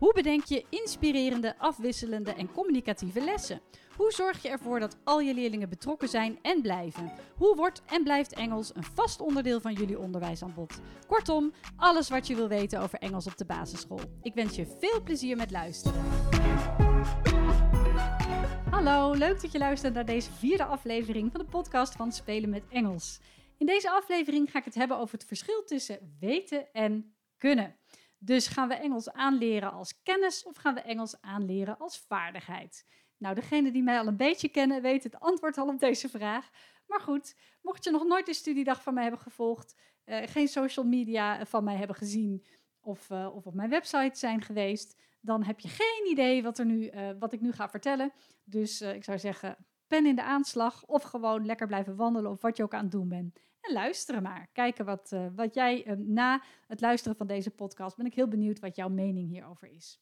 Hoe bedenk je inspirerende, afwisselende en communicatieve lessen? Hoe zorg je ervoor dat al je leerlingen betrokken zijn en blijven? Hoe wordt en blijft Engels een vast onderdeel van jullie onderwijsaanbod? Kortom, alles wat je wil weten over Engels op de basisschool. Ik wens je veel plezier met luisteren. Hallo, leuk dat je luistert naar deze vierde aflevering van de podcast van Spelen met Engels. In deze aflevering ga ik het hebben over het verschil tussen weten en kunnen. Dus gaan we Engels aanleren als kennis of gaan we Engels aanleren als vaardigheid? Nou, degene die mij al een beetje kennen, weet het antwoord al op deze vraag. Maar goed, mocht je nog nooit de studiedag van mij hebben gevolgd, uh, geen social media van mij hebben gezien of, uh, of op mijn website zijn geweest, dan heb je geen idee wat, er nu, wat ik nu ga vertellen. Dus ik zou zeggen, pen in de aanslag of gewoon lekker blijven wandelen of wat je ook aan het doen bent. En luisteren maar. Kijken wat, wat jij na het luisteren van deze podcast, ben ik heel benieuwd wat jouw mening hierover is.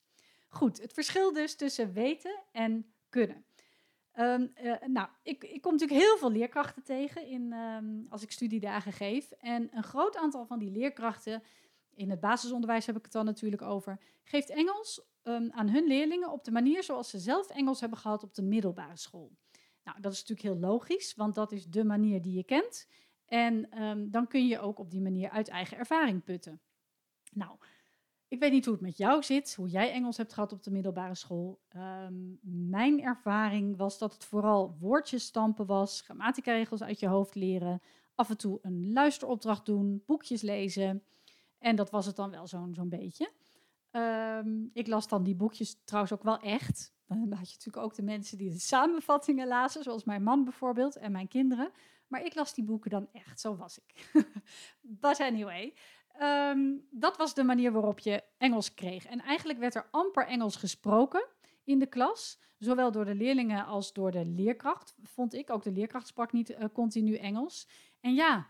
Goed, het verschil dus tussen weten en kunnen. Um, uh, nou, ik, ik, kom natuurlijk heel veel leerkrachten tegen in, um, als ik studiedagen geef. En een groot aantal van die leerkrachten, in het basisonderwijs heb ik het dan natuurlijk over, geeft Engels um, aan hun leerlingen op de manier zoals ze zelf Engels hebben gehad op de middelbare school. Nou, dat is natuurlijk heel logisch, want dat is de manier die je kent. En dan kun je ook op die manier uit eigen ervaring putten. Nou, ik weet niet hoe het met jou zit, hoe jij Engels hebt gehad op de middelbare school. Um, mijn ervaring was dat het vooral woordjes stampen was, grammatica-regels uit je hoofd leren, af en toe een luisteropdracht doen, boekjes lezen. En dat was het dan wel zo'n zo'n beetje. Um, ik las dan die boekjes trouwens ook wel echt. Dan had je natuurlijk ook de mensen die de samenvattingen lazen, zoals mijn man bijvoorbeeld en mijn kinderen. Maar ik las die boeken dan echt, zo was ik. But anyway, Um, dat was de manier waarop je Engels kreeg. En eigenlijk werd er amper Engels gesproken in de klas. Zowel door de leerlingen als door de leerkracht, vond ik. Ook de leerkracht sprak niet uh, continu Engels. En ja,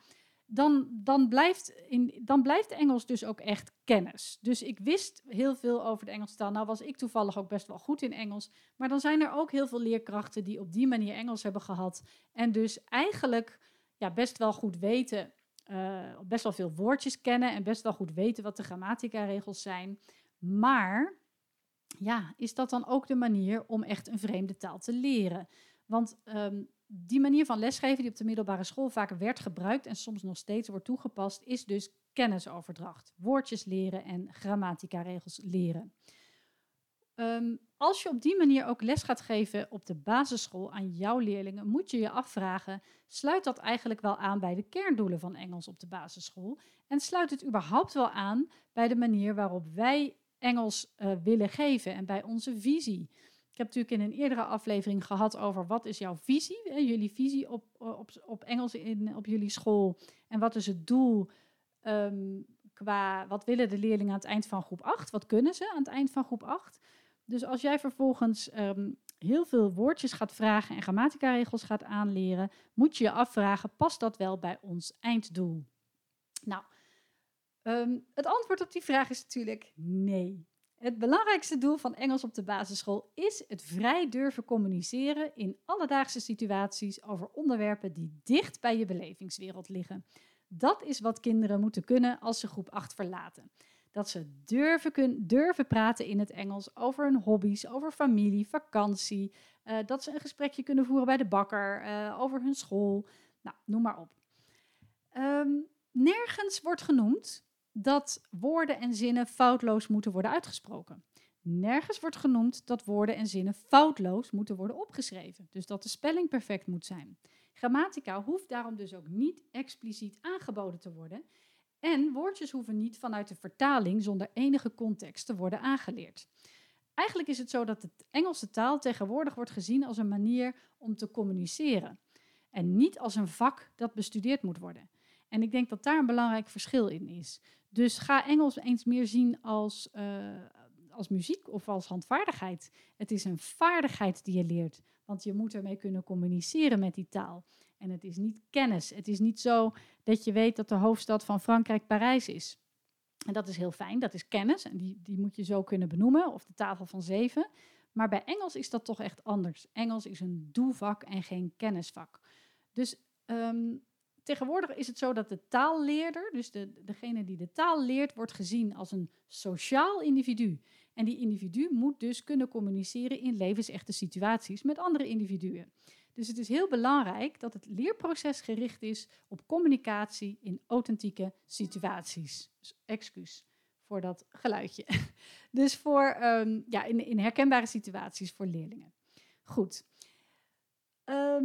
dan, dan, blijft in, dan blijft Engels dus ook echt kennis. Dus ik wist heel veel over de Engelse taal. Nou was ik toevallig ook best wel goed in Engels. Maar dan zijn er ook heel veel leerkrachten die op die manier Engels hebben gehad. En dus eigenlijk ja, best wel goed weten uh, best wel veel woordjes kennen en best wel goed weten wat de grammatica-regels zijn. Maar ja, is dat dan ook de manier om echt een vreemde taal te leren? Want um, die manier van lesgeven die op de middelbare school vaak werd gebruikt en soms nog steeds wordt toegepast, is dus kennisoverdracht. Woordjes leren en grammatica-regels leren. Um, als je op die manier ook les gaat geven op de basisschool aan jouw leerlingen, moet je je afvragen: sluit dat eigenlijk wel aan bij de kerndoelen van Engels op de basisschool? En sluit het überhaupt wel aan bij de manier waarop wij Engels uh, willen geven en bij onze visie? Ik heb natuurlijk in een eerdere aflevering gehad over wat is jouw visie, hè, jullie visie op, op, op Engels in, op jullie school en wat is het doel um, qua wat willen de leerlingen aan het eind van groep 8? Wat kunnen ze aan het eind van groep 8? Dus als jij vervolgens um, heel veel woordjes gaat vragen en grammatica-regels gaat aanleren, moet je je afvragen: past dat wel bij ons einddoel? Nou, um, het antwoord op die vraag is natuurlijk nee. Het belangrijkste doel van Engels op de basisschool is het vrij durven communiceren in alledaagse situaties over onderwerpen die dicht bij je belevingswereld liggen. Dat is wat kinderen moeten kunnen als ze groep 8 verlaten dat ze durven, kun, durven praten in het Engels over hun hobby's, over familie, vakantie. Uh, dat ze een gesprekje kunnen voeren bij de bakker, uh, over hun school. Nou, noem maar op. Um, nergens wordt genoemd dat woorden en zinnen foutloos moeten worden uitgesproken. Nergens wordt genoemd dat woorden en zinnen foutloos moeten worden opgeschreven. Dus dat de spelling perfect moet zijn. Grammatica hoeft daarom dus ook niet expliciet aangeboden te worden. En woordjes hoeven niet vanuit de vertaling zonder enige context te worden aangeleerd. Eigenlijk is het zo dat de Engelse taal tegenwoordig wordt gezien als een manier om te communiceren. En niet als een vak dat bestudeerd moet worden. En ik denk dat daar een belangrijk verschil in is. Dus ga Engels eens meer zien als, uh, als muziek of als handvaardigheid. Het is een vaardigheid die je leert, want je moet ermee kunnen communiceren met die taal. En het is niet kennis. Het is niet zo dat je weet dat de hoofdstad van Frankrijk Parijs is. En dat is heel fijn, dat is kennis en die, die moet je zo kunnen benoemen, of de tafel van zeven. Maar bij Engels is dat toch echt anders. Engels is een doevak en geen kennisvak. Dus ehm, tegenwoordig is het zo dat de taalleerder, dus de, degene die de taal leert, wordt gezien als een sociaal individu. En die individu moet dus kunnen communiceren in levensechte situaties met andere individuen. Dus het is heel belangrijk dat het leerproces gericht is op communicatie in authentieke situaties. Dus excuus voor dat geluidje. Dus voor, ehm, ja, in, herkenbare situaties voor leerlingen. Goed. Ehm,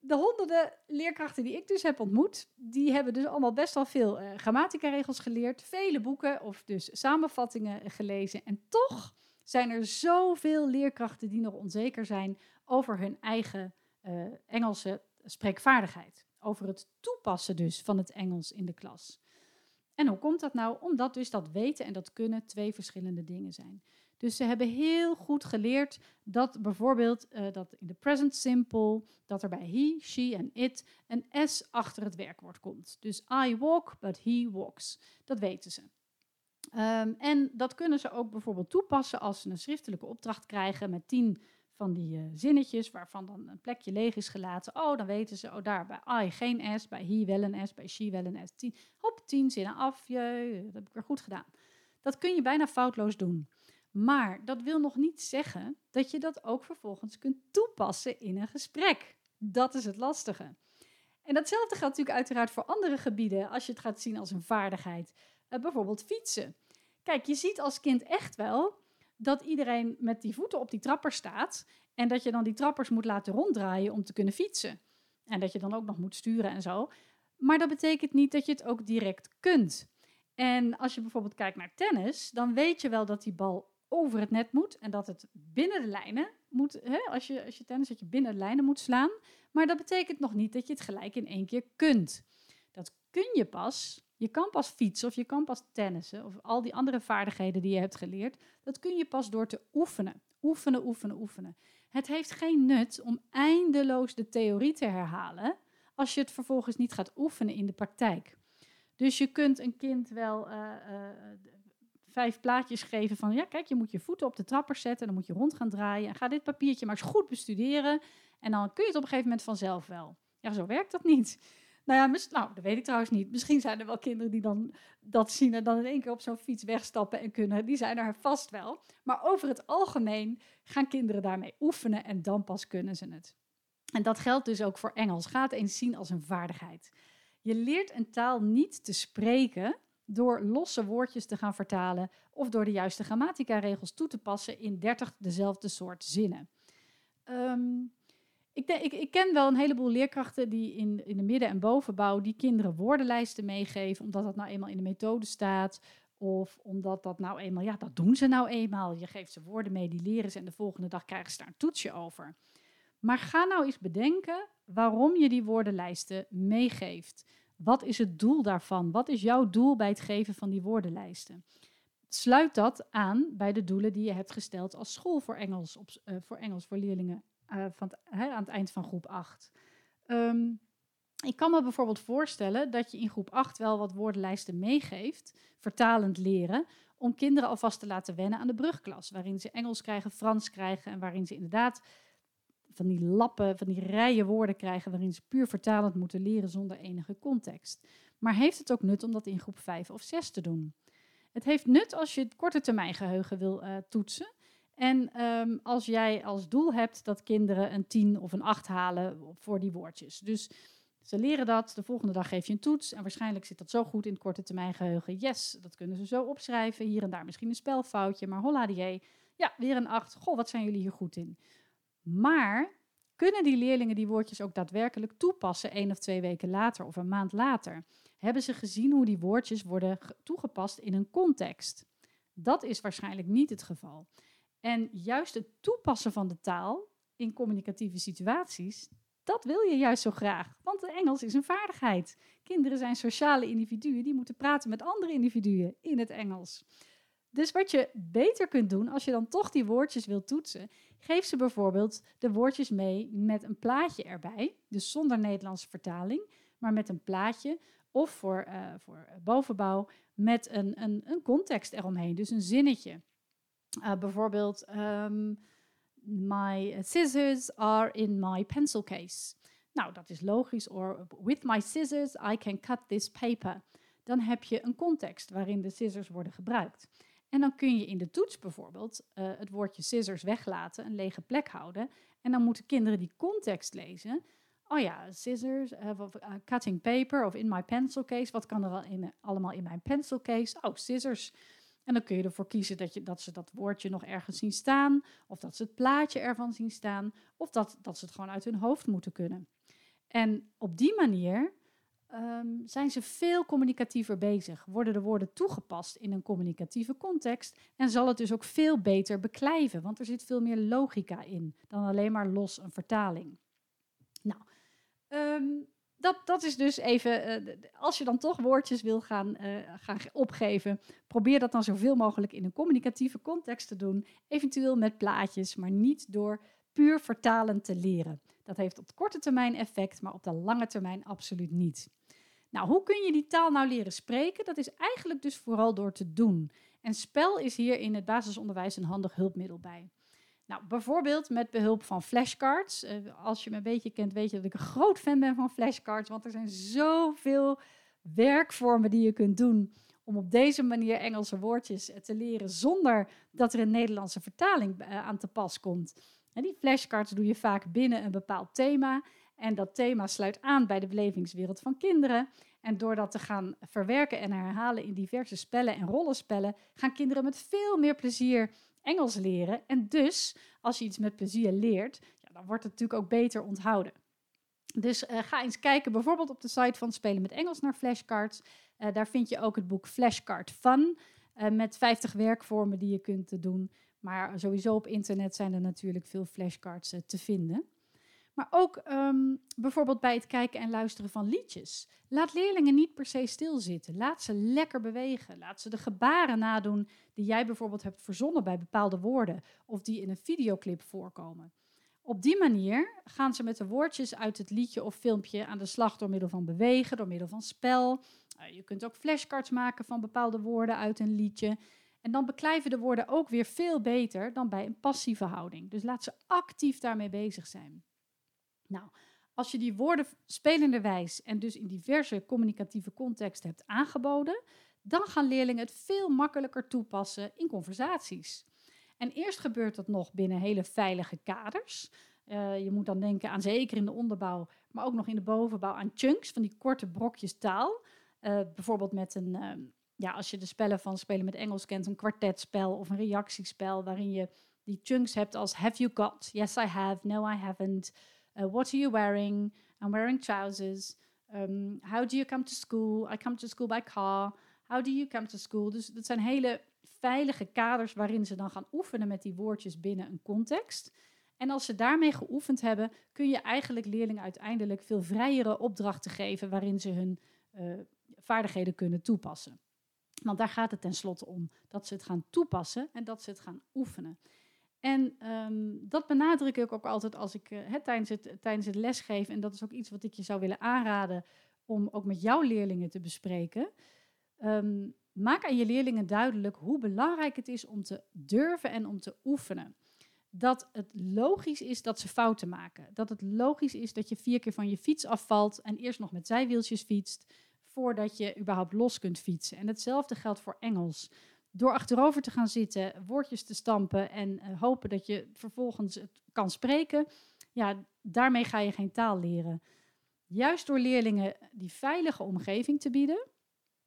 de honderden leerkrachten die ik dus heb ontmoet, die hebben dus allemaal best wel veel uh, grammatica-regels geleerd, vele boeken of dus samenvattingen gelezen. En toch zijn er zoveel leerkrachten die nog onzeker zijn over hun eigen uh, Engelse spreekvaardigheid. Over het toepassen dus van het Engels in de klas. En hoe komt dat nou? Omdat dus dat weten en dat kunnen twee verschillende dingen zijn. Dus ze hebben heel goed geleerd dat bijvoorbeeld uh, dat in de present simple, dat er bij he, she en it een s achter het werkwoord komt. Dus I walk, but he walks. Dat weten ze. Um, en dat kunnen ze ook bijvoorbeeld toepassen als ze een schriftelijke opdracht krijgen met tien van die uh, zinnetjes waarvan dan een plekje leeg is gelaten. Oh, dan weten ze, oh daar bij I geen S, bij he wel een S, bij she wel een S. Tien, hop, tien zinnen af, je, dat heb ik weer goed gedaan. Dat kun je bijna foutloos doen. Maar dat wil nog niet zeggen dat je dat ook vervolgens kunt toepassen in een gesprek. Dat is het lastige. En datzelfde geldt natuurlijk uiteraard voor andere gebieden als je het gaat zien als een vaardigheid. Uh, bijvoorbeeld fietsen. Kijk, je ziet als kind echt wel dat iedereen met die voeten op die trapper staat en dat je dan die trappers moet laten ronddraaien om te kunnen fietsen. En dat je dan ook nog moet sturen en zo. Maar dat betekent niet dat je het ook direct kunt. En als je bijvoorbeeld kijkt naar tennis, dan weet je wel dat die bal over het net moet en dat het binnen de lijnen moet. Hè? Als, je, als je tennis, je binnen de lijnen moet slaan. Maar dat betekent nog niet dat je het gelijk in één keer kunt. Dat kun je pas. Je kan pas fietsen of je kan pas tennissen of al die andere vaardigheden die je hebt geleerd. Dat kun je pas door te oefenen. Oefenen, oefenen, oefenen. Het heeft geen nut om eindeloos de theorie te herhalen als je het vervolgens niet gaat oefenen in de praktijk. Dus je kunt een kind wel uh, uh, vijf plaatjes geven van, ja kijk, je moet je voeten op de trapper zetten, dan moet je rond gaan draaien en ga dit papiertje maar eens goed bestuderen en dan kun je het op een gegeven moment vanzelf wel. Ja, zo werkt dat niet. Nou ja, nou, dat weet ik trouwens niet. Misschien zijn er wel kinderen die dan dat zien en dan in één keer op zo'n fiets wegstappen en kunnen. Die zijn er vast wel. Maar over het algemeen gaan kinderen daarmee oefenen en dan pas kunnen ze het. En dat geldt dus ook voor Engels. Ga het eens zien als een vaardigheid. Je leert een taal niet te spreken door losse woordjes te gaan vertalen of door de juiste grammatica-regels toe te passen in 30 dezelfde soort zinnen. Um, ik, ik, ik, ken wel een heleboel leerkrachten die in, in de midden- en bovenbouw die kinderen woordenlijsten meegeven, omdat dat nou eenmaal in de methode staat. Of omdat dat nou eenmaal, ja, dat doen ze nou eenmaal. Je geeft ze woorden mee, die leren ze en de volgende dag krijgen ze daar een toetsje over. Maar ga nou eens bedenken waarom je die woordenlijsten meegeeft. Wat is het doel daarvan? Wat is jouw doel bij het geven van die woordenlijsten? Sluit dat aan bij de doelen die je hebt gesteld als school voor Engels, op, uh, voor Engels voor leerlingen uh, van aan het eind van groep 8. Um, ehm, ik kan me bijvoorbeeld voorstellen dat je in groep 8 wel wat woordenlijsten meegeeft, vertalend leren, om kinderen alvast te laten wennen aan de brugklas, waarin ze Engels krijgen, Frans krijgen en waarin ze inderdaad van die lappen, van die rijen woorden krijgen, waarin ze puur vertalend moeten leren zonder enige context. Maar heeft het ook nut om dat in groep 5 of 6 te doen? Het heeft nut als je het korte termijn geheugen wil uh, toetsen. En um, als jij als doel hebt dat kinderen een 10 of een 8 halen voor die woordjes. Dus ze leren dat, de volgende dag geef je een toets en waarschijnlijk zit dat zo goed in het korte termijn geheugen. Yes, dat kunnen ze zo opschrijven. Hier en daar misschien een spelfoutje, maar holla die. Ja, weer een 8. Goh, wat zijn jullie hier goed in? Maar kunnen die leerlingen die woordjes ook daadwerkelijk toepassen één of twee weken later of een maand later? Hebben ze gezien hoe die woordjes worden toegepast in een context? Dat is waarschijnlijk niet het geval. En juist het toepassen van de taal in communicatieve situaties, dat wil je juist zo graag. Want Engels is een vaardigheid. Kinderen zijn sociale individuen die moeten praten met andere individuen in het Engels. Dus wat je beter kunt doen als je dan toch die woordjes wilt toetsen, geef ze bijvoorbeeld de woordjes mee met een plaatje erbij, dus zonder Nederlandse vertaling, maar met een plaatje. Of voor, uh, voor bovenbouw met een, een, een context eromheen, dus een zinnetje. Uh, bijvoorbeeld, um, my scissors are in my pencil case. Nou, dat is logisch. Or with my scissors I can cut this paper. Dan heb je een context waarin de scissors worden gebruikt. En dan kun je in de toets bijvoorbeeld uh, het woordje scissors weglaten, een lege plek houden. En dan moeten kinderen die context lezen. Oh ja, scissors, uh, cutting paper of in my pencil case. Wat kan er al in, allemaal in mijn pencil case? Oh, scissors. En dan kun je ervoor kiezen dat, je, dat ze dat woordje nog ergens zien staan. Of dat ze het plaatje ervan zien staan. Of dat, dat ze het gewoon uit hun hoofd moeten kunnen. En op die manier um, zijn ze veel communicatiever bezig. Worden de woorden toegepast in een communicatieve context en zal het dus ook veel beter beklijven, want er zit veel meer logica in dan alleen maar los een vertaling. Nou, um, dat, dat is dus even, uh, als je dan toch woordjes wil gaan, uh, gaan opgeven, probeer dat dan zoveel mogelijk in een communicatieve context te doen. Eventueel met plaatjes, maar niet door puur vertalen te leren. Dat heeft op korte termijn effect, maar op de lange termijn absoluut niet. Nou, hoe kun je die taal nou leren spreken? Dat is eigenlijk dus vooral door te doen. En spel is hier in het basisonderwijs een handig hulpmiddel bij. Nou, bijvoorbeeld met behulp van flashcards. Uh, als je me een beetje kent, weet je dat ik een groot fan ben van flashcards. Want er zijn zoveel werkvormen die je kunt doen om op deze manier Engelse woordjes te leren zonder dat er een Nederlandse vertaling uh, aan te pas komt. En die flashcards doe je vaak binnen een bepaald thema. En dat thema sluit aan bij de belevingswereld van kinderen. En door dat te gaan verwerken en herhalen in diverse spellen en rollenspellen, gaan kinderen met veel meer plezier Engels leren. En dus, als je iets met plezier leert, ja, dan wordt het natuurlijk ook beter onthouden. Dus uh, ga eens kijken, bijvoorbeeld op de site van Spelen met Engels naar flashcards. Uh, daar vind je ook het boek Flashcard Fun, uh, met 50 werkvormen die je kunt doen. Maar sowieso op internet zijn er natuurlijk veel flashcards te vinden. Maar ook um, bijvoorbeeld bij het kijken en luisteren van liedjes. Laat leerlingen niet per se stilzitten. Laat ze lekker bewegen. Laat ze de gebaren nadoen die jij bijvoorbeeld hebt verzonnen bij bepaalde woorden of die in een videoclip voorkomen. Op die manier gaan ze met de woordjes uit het liedje of filmpje aan de slag door middel van bewegen, door middel van spel. Uh, je kunt ook flashcards maken van bepaalde woorden uit een liedje. En dan beklijven de woorden ook weer veel beter dan bij een passieve houding. Dus laat ze actief daarmee bezig zijn. Nou, als je die woorden spelenderwijs en dus in diverse communicatieve contexten hebt aangeboden, dan gaan leerlingen het veel makkelijker toepassen in conversaties. En eerst gebeurt dat nog binnen hele veilige kaders. Uh, je moet dan denken aan zeker in de onderbouw, maar ook nog in de bovenbouw aan chunks, van die korte brokjes taal. Uh, bijvoorbeeld met een, uh, ja, als je de spellen van Spelen met Engels kent, een kwartetspel of een reactiespel, waarin je die chunks hebt als Have you got? Yes, I have. No, I haven't. Uh, what are you wearing? I'm wearing trousers. Um, how do you come to school? I come to school by car. How do you come to school? Dus dat zijn hele veilige kaders waarin ze dan gaan oefenen met die woordjes binnen een context. En als ze daarmee geoefend hebben, kun je eigenlijk leerlingen uiteindelijk veel vrijere opdrachten geven waarin ze hun uh, vaardigheden kunnen toepassen. Want daar gaat het tenslotte om, dat ze het gaan toepassen en dat ze het gaan oefenen. En um, dat benadruk ik ook altijd als ik uh, tijdens, het, tijdens het lesgeven. En dat is ook iets wat ik je zou willen aanraden om ook met jouw leerlingen te bespreken. Um, maak aan je leerlingen duidelijk hoe belangrijk het is om te durven en om te oefenen. Dat het logisch is dat ze fouten maken. Dat het logisch is dat je vier keer van je fiets afvalt en eerst nog met zijwieltjes fietst voordat je überhaupt los kunt fietsen. En hetzelfde geldt voor Engels door achterover te gaan zitten, woordjes te stampen en uh, hopen dat je vervolgens het kan spreken, ja, daarmee ga je geen taal leren. Juist door leerlingen die veilige omgeving te bieden,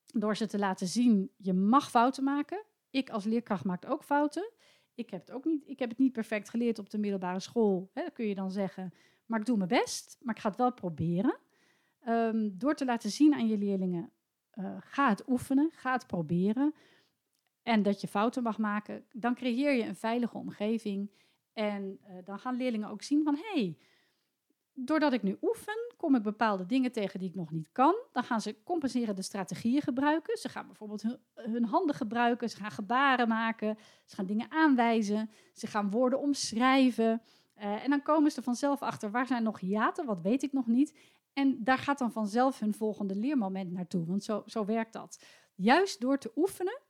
door ze te laten zien, je mag fouten maken. Ik als leerkracht maak ook fouten. Ik heb het ook niet, ik heb het niet perfect geleerd op de middelbare school, hè, kun je dan zeggen. Maar ik doe mijn best, maar ik ga het wel proberen. Um, door te laten zien aan je leerlingen, uh, ga het oefenen, ga het proberen en dat je fouten mag maken, dan creëer je een veilige omgeving. En uh, dan gaan leerlingen ook zien van, hey, doordat ik nu oefen, kom ik bepaalde dingen tegen die ik nog niet kan. Dan gaan ze compenserende strategieën gebruiken. Ze gaan bijvoorbeeld hun, handen gebruiken, ze gaan gebaren maken, ze gaan dingen aanwijzen, ze gaan woorden omschrijven. Uh, en dan komen ze er vanzelf achter, waar zijn nog hiaten, wat weet ik nog niet. En daar gaat dan vanzelf hun volgende leermoment naartoe, want zo, zo werkt dat. Juist door te oefenen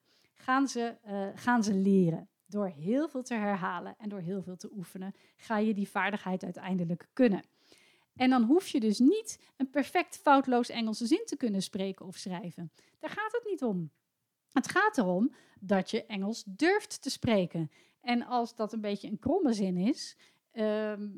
gaan ze, uh, gaan ze leren. Door heel veel te herhalen en door heel veel te oefenen, ga je die vaardigheid uiteindelijk kunnen. En dan hoef je dus niet een perfect foutloos Engelse zin te kunnen spreken of schrijven. Daar gaat het niet om. Het gaat erom dat je Engels durft te spreken. En als dat een beetje een kromme zin is, ehm,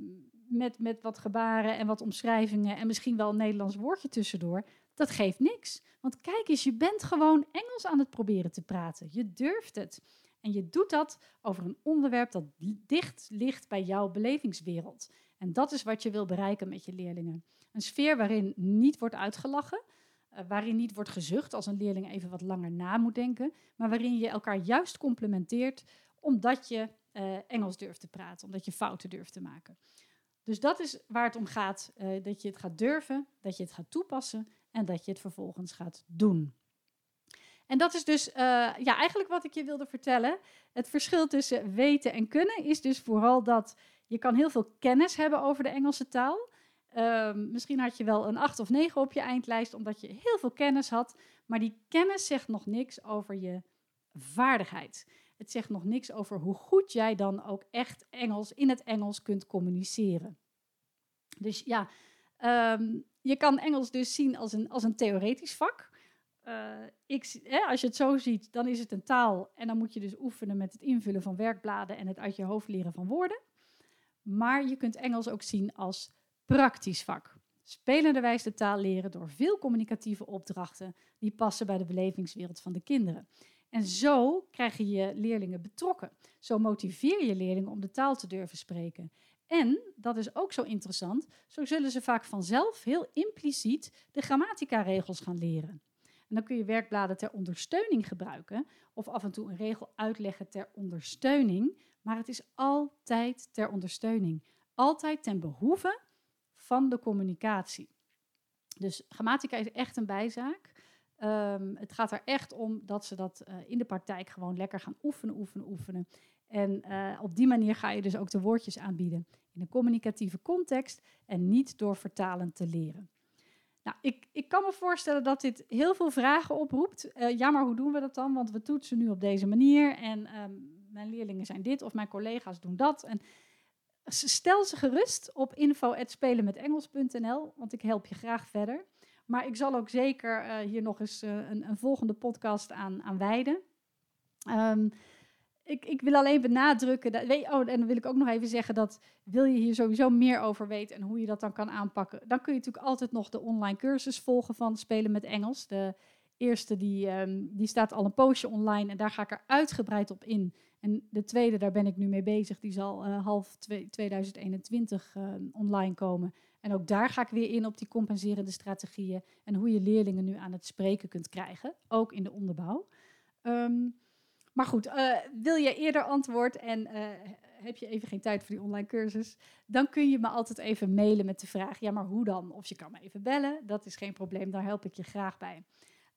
met, met wat gebaren en wat omschrijvingen en misschien wel een Nederlands woordje tussendoor, dat geeft niks. Want kijk eens, je bent gewoon Engels aan het proberen te praten. Je durft het. En je doet dat over een onderwerp dat dicht ligt bij jouw belevingswereld. En dat is wat je wil bereiken met je leerlingen. Een sfeer waarin niet wordt uitgelachen, uh, waarin niet wordt gezucht als een leerling even wat langer na moet denken, maar waarin je elkaar juist complementeert omdat je uh, Engels durft te praten, omdat je fouten durft te maken. Dus dat is waar het om gaat, uh, dat je het gaat durven, dat je het gaat toepassen en dat je het vervolgens gaat doen. En dat is dus uh, ja, eigenlijk wat ik je wilde vertellen. Het verschil tussen weten en kunnen is dus vooral dat je kan heel veel kennis hebben over de Engelse taal. Uh, misschien had je wel een 8 of 9 op je eindlijst, omdat je heel veel kennis had. Maar die kennis zegt nog niks over je vaardigheid. Het zegt nog niks over hoe goed jij dan ook echt Engels in het Engels kunt communiceren. Dus ja, um, je kan Engels dus zien als een, als een theoretisch vak. Uh, ik, hè, als je het zo ziet, dan is het een taal en dan moet je dus oefenen met het invullen van werkbladen en het uit je hoofd leren van woorden. Maar je kunt Engels ook zien als praktisch vak. Spelende wijs de taal leren door veel communicatieve opdrachten die passen bij de belevingswereld van de kinderen. En zo krijg je je leerlingen betrokken. Zo motiveer je leerlingen om de taal te durven spreken. En, dat is ook zo interessant, zo zullen ze vaak vanzelf heel impliciet de grammatica-regels gaan leren. En dan kun je werkbladen ter ondersteuning gebruiken of af en toe een regel uitleggen ter ondersteuning, maar het is altijd ter ondersteuning. Altijd ten behoeve van de communicatie. Dus grammatica is echt een bijzaak. Um, het gaat er echt om dat ze dat uh, in de praktijk gewoon lekker gaan oefenen, oefenen, oefenen. En uh, op die manier ga je dus ook de woordjes aanbieden in een communicatieve context en niet door vertalend te leren. Nou, ik, ik kan me voorstellen dat dit heel veel vragen oproept. Uh, ja, maar hoe doen we dat dan? Want we toetsen nu op deze manier en um, mijn leerlingen zijn dit of mijn collega's doen dat. En stel ze gerust op info.spelenmetengels.nl, want ik help je graag verder. Maar ik zal ook zeker uh, hier nog eens een, een, volgende podcast aan, aan wijden. Um, ik, ik, wil alleen benadrukken. Dat, weet, oh, en dan wil ik ook nog even zeggen dat wil je hier sowieso meer over weten en hoe je dat dan kan aanpakken, dan kun je natuurlijk altijd nog de online cursus volgen van Spelen met Engels. De eerste die, um, die staat al een poosje online en daar ga ik er uitgebreid op in. En de tweede, daar ben ik nu mee bezig, die zal uh, half 2021 uh, online komen. En ook daar ga ik weer in op die compenserende strategieën en hoe je leerlingen nu aan het spreken kunt krijgen, ook in de onderbouw. Um, maar goed, uh, wil je eerder antwoord en uh, heb je even geen tijd voor die online cursus, dan kun je me altijd even mailen met de vraag, ja maar hoe dan? Of je kan me even bellen, dat is geen probleem, daar help ik je graag bij.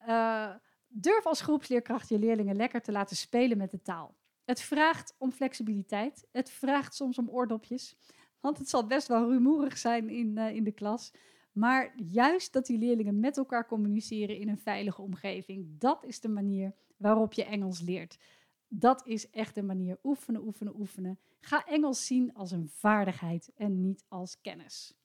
Uh, durf als groepsleerkracht je leerlingen lekker te laten spelen met de taal. Het vraagt om flexibiliteit, het vraagt soms om oordopjes, want het zal best wel rumoerig zijn in, in de klas. Maar juist dat die leerlingen met elkaar communiceren in een veilige omgeving, dat is de manier waarop je Engels leert. Dat is echt de manier oefenen, oefenen, oefenen. Ga Engels zien als een vaardigheid en niet als kennis.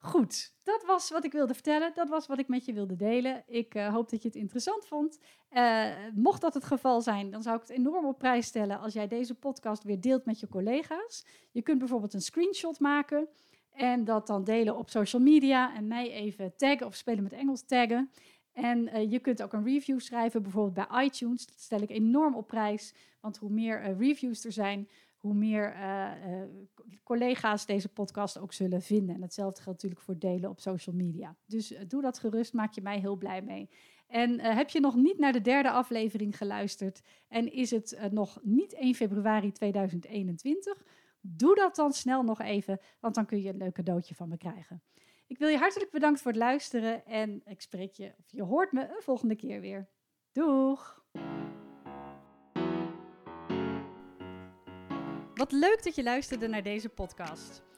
Goed, dat was wat ik wilde vertellen. Dat was wat ik met je wilde delen. Ik uh, hoop dat je het interessant vond. Uh, mocht dat het geval zijn, dan zou ik het enorm op prijs stellen als jij deze podcast weer deelt met je collega's. Je kunt bijvoorbeeld een screenshot maken en dat dan delen op social media en mij even taggen of spelen met Engels taggen. En uh, je kunt ook een review schrijven, bijvoorbeeld bij iTunes. Dat stel ik enorm op prijs, want hoe meer uh, reviews er zijn, hoe meer uh, collega's deze podcast ook zullen vinden. En hetzelfde geldt natuurlijk voor delen op social media. Dus doe dat gerust, maak je mij heel blij mee. En heb je nog niet naar de derde aflevering geluisterd en is het nog niet 1 februari 2021? Doe dat dan snel nog even, want dan kun je een leuk cadeautje van me krijgen. Ik wil je hartelijk bedanken voor het luisteren en ik spreek je, of je hoort me een volgende keer weer. Doeg! Wat leuk dat je luisterde naar deze podcast.